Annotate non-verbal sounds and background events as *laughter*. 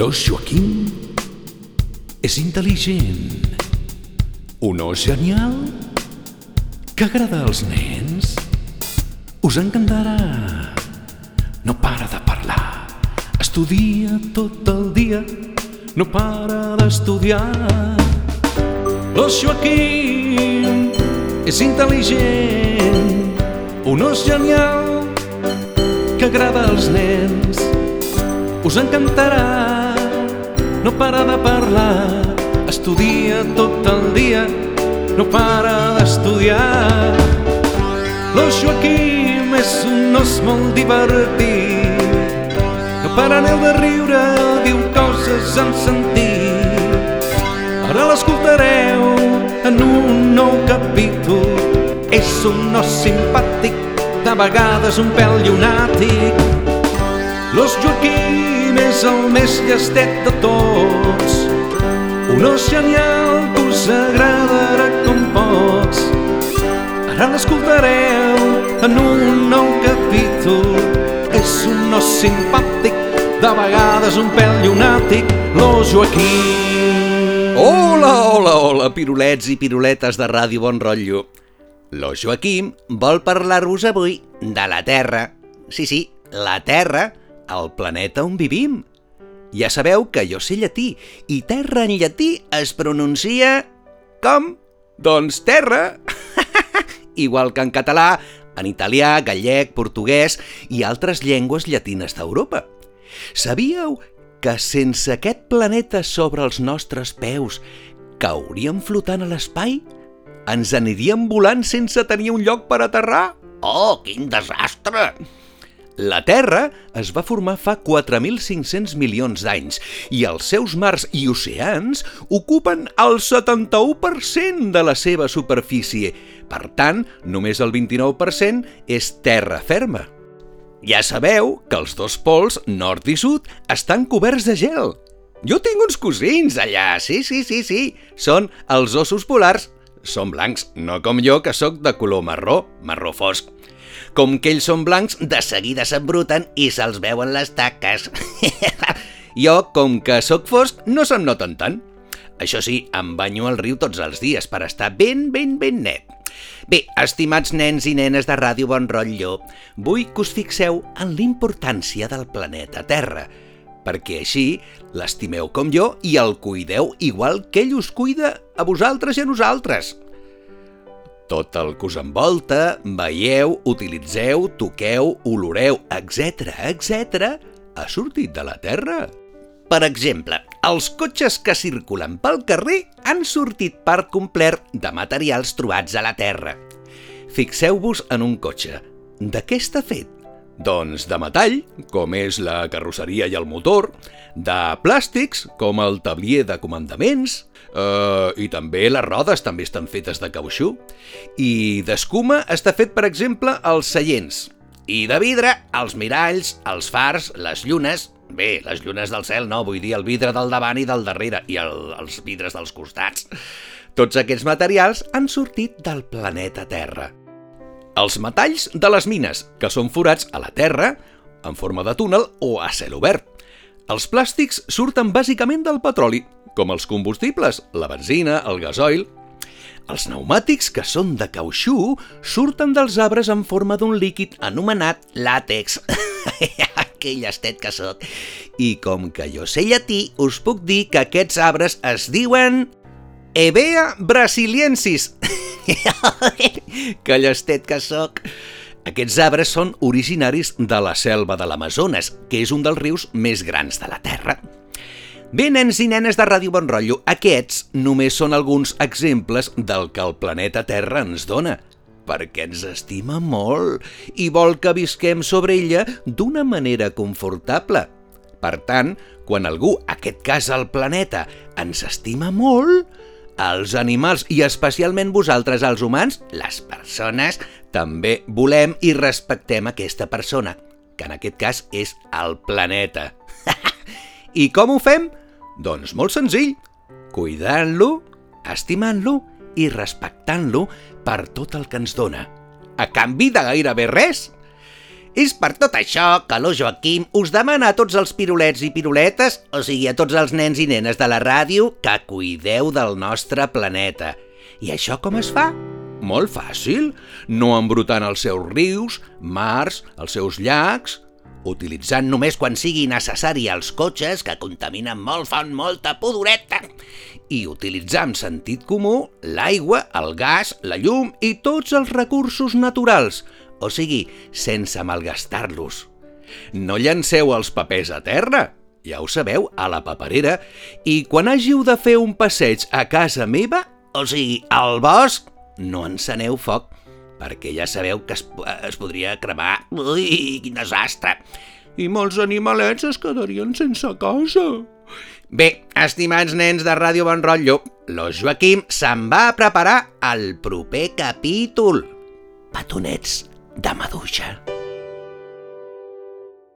L'os Joaquim és intel·ligent, un os genial que agrada als nens. Us encantarà, no para de parlar, estudia tot el dia, no para d'estudiar. L'os Joaquim és intel·ligent, un os genial que agrada als nens. Us encantarà, no para de parlar, estudia tot el dia, no para d'estudiar. L'os Joaquim és un os molt divertit, no para neu de riure, diu coses amb sentit. Ara l'escoltareu en un nou capítol. És un os simpàtic, de vegades un pèl llunàtic. L'os Joaquim és el més llestet de tots. Un os genial que us agradarà com pots. Ara l'escoltareu en un nou capítol. És un os simpàtic, de vegades un pèl llunàtic, l'os Joaquim. Hola, hola, hola, pirulets i piruletes de Ràdio Bon Rotllo. Lo Joaquim vol parlar-vos avui de la Terra. Sí, sí, la Terra, el planeta on vivim. Ja sabeu que jo sé llatí, i terra en llatí es pronuncia... com? Doncs terra! *laughs* Igual que en català, en italià, gallec, portuguès i altres llengües llatines d'Europa. Sabíeu que sense aquest planeta sobre els nostres peus cauríem flotant a l'espai? Ens aniríem volant sense tenir un lloc per aterrar? Oh, quin desastre! La Terra es va formar fa 4.500 milions d'anys i els seus mars i oceans ocupen el 71% de la seva superfície. Per tant, només el 29% és terra ferma. Ja sabeu que els dos pols, nord i sud, estan coberts de gel. Jo tinc uns cosins allà, sí, sí, sí, sí. Són els ossos polars. Són blancs, no com jo, que sóc de color marró, marró fosc. Com que ells són blancs, de seguida s'embruten i se'ls veuen les taques. *laughs* jo, com que sóc fosc, no se'm noten tant. Això sí, em banyo al riu tots els dies per estar ben, ben, ben net. Bé, estimats nens i nenes de Ràdio Bon Rotllo, vull que us fixeu en l'importància del planeta Terra, perquè així l'estimeu com jo i el cuideu igual que ell us cuida a vosaltres i a nosaltres. Tot el que us envolta, veieu, utilitzeu, toqueu, oloreu, etc, etc, ha sortit de la Terra. Per exemple, els cotxes que circulen pel carrer han sortit per complet de materials trobats a la Terra. Fixeu-vos en un cotxe. De què està fet? Doncs de metall, com és la carrosseria i el motor, de plàstics, com el tablier de comandaments, eh, i també les rodes també estan fetes de cautxú, i d'escuma està fet, per exemple, els seients, i de vidre, els miralls, els fars, les llunes, Bé, les llunes del cel no, vull dir el vidre del davant i del darrere, i el, els vidres dels costats. Tots aquests materials han sortit del planeta Terra. Els metalls de les mines, que són forats a la Terra, en forma de túnel o a cel obert. Els plàstics surten bàsicament del petroli, com els combustibles, la benzina, el gasoil... Els pneumàtics, que són de cautxú, surten dels arbres en forma d'un líquid anomenat làtex. *laughs* que llestet que sóc. I com que jo sé llatí, us puc dir que aquests arbres es diuen... Evea brasiliensis. *laughs* que llestet que sóc. Aquests arbres són originaris de la selva de l'Amazones, que és un dels rius més grans de la Terra. Bé, nens i nenes de Ràdio Bon Rotllo, aquests només són alguns exemples del que el planeta Terra ens dona – perquè ens estima molt i vol que visquem sobre ella d'una manera confortable. Per tant, quan algú, aquest cas el planeta, ens estima molt, els animals i especialment vosaltres, els humans, les persones, també volem i respectem aquesta persona, que en aquest cas és el planeta. *laughs* I com ho fem? Doncs molt senzill, cuidant-lo, estimant-lo i respectant-lo per tot el que ens dona, a canvi de gairebé res. És per tot això que lo Joaquim us demana a tots els pirulets i piruletes, o sigui, a tots els nens i nenes de la ràdio, que cuideu del nostre planeta. I això com es fa? Molt fàcil, no embrutant els seus rius, mars, els seus llacs, utilitzant només quan sigui necessari els cotxes que contaminen molt, fan molta pudoreta, i utilitzar amb sentit comú l'aigua, el gas, la llum i tots els recursos naturals, o sigui, sense malgastar-los. No llanceu els papers a terra, ja ho sabeu, a la paperera, i quan hàgiu de fer un passeig a casa meva, o sigui, al bosc, no enceneu foc, perquè ja sabeu que es, es podria cremar. Ui, quin desastre! I molts animalets es quedarien sense casa. Bé, estimats nens de Ràdio Bon Rotllo, lo Joaquim se'n va a preparar el proper capítol. Petonets de maduixa.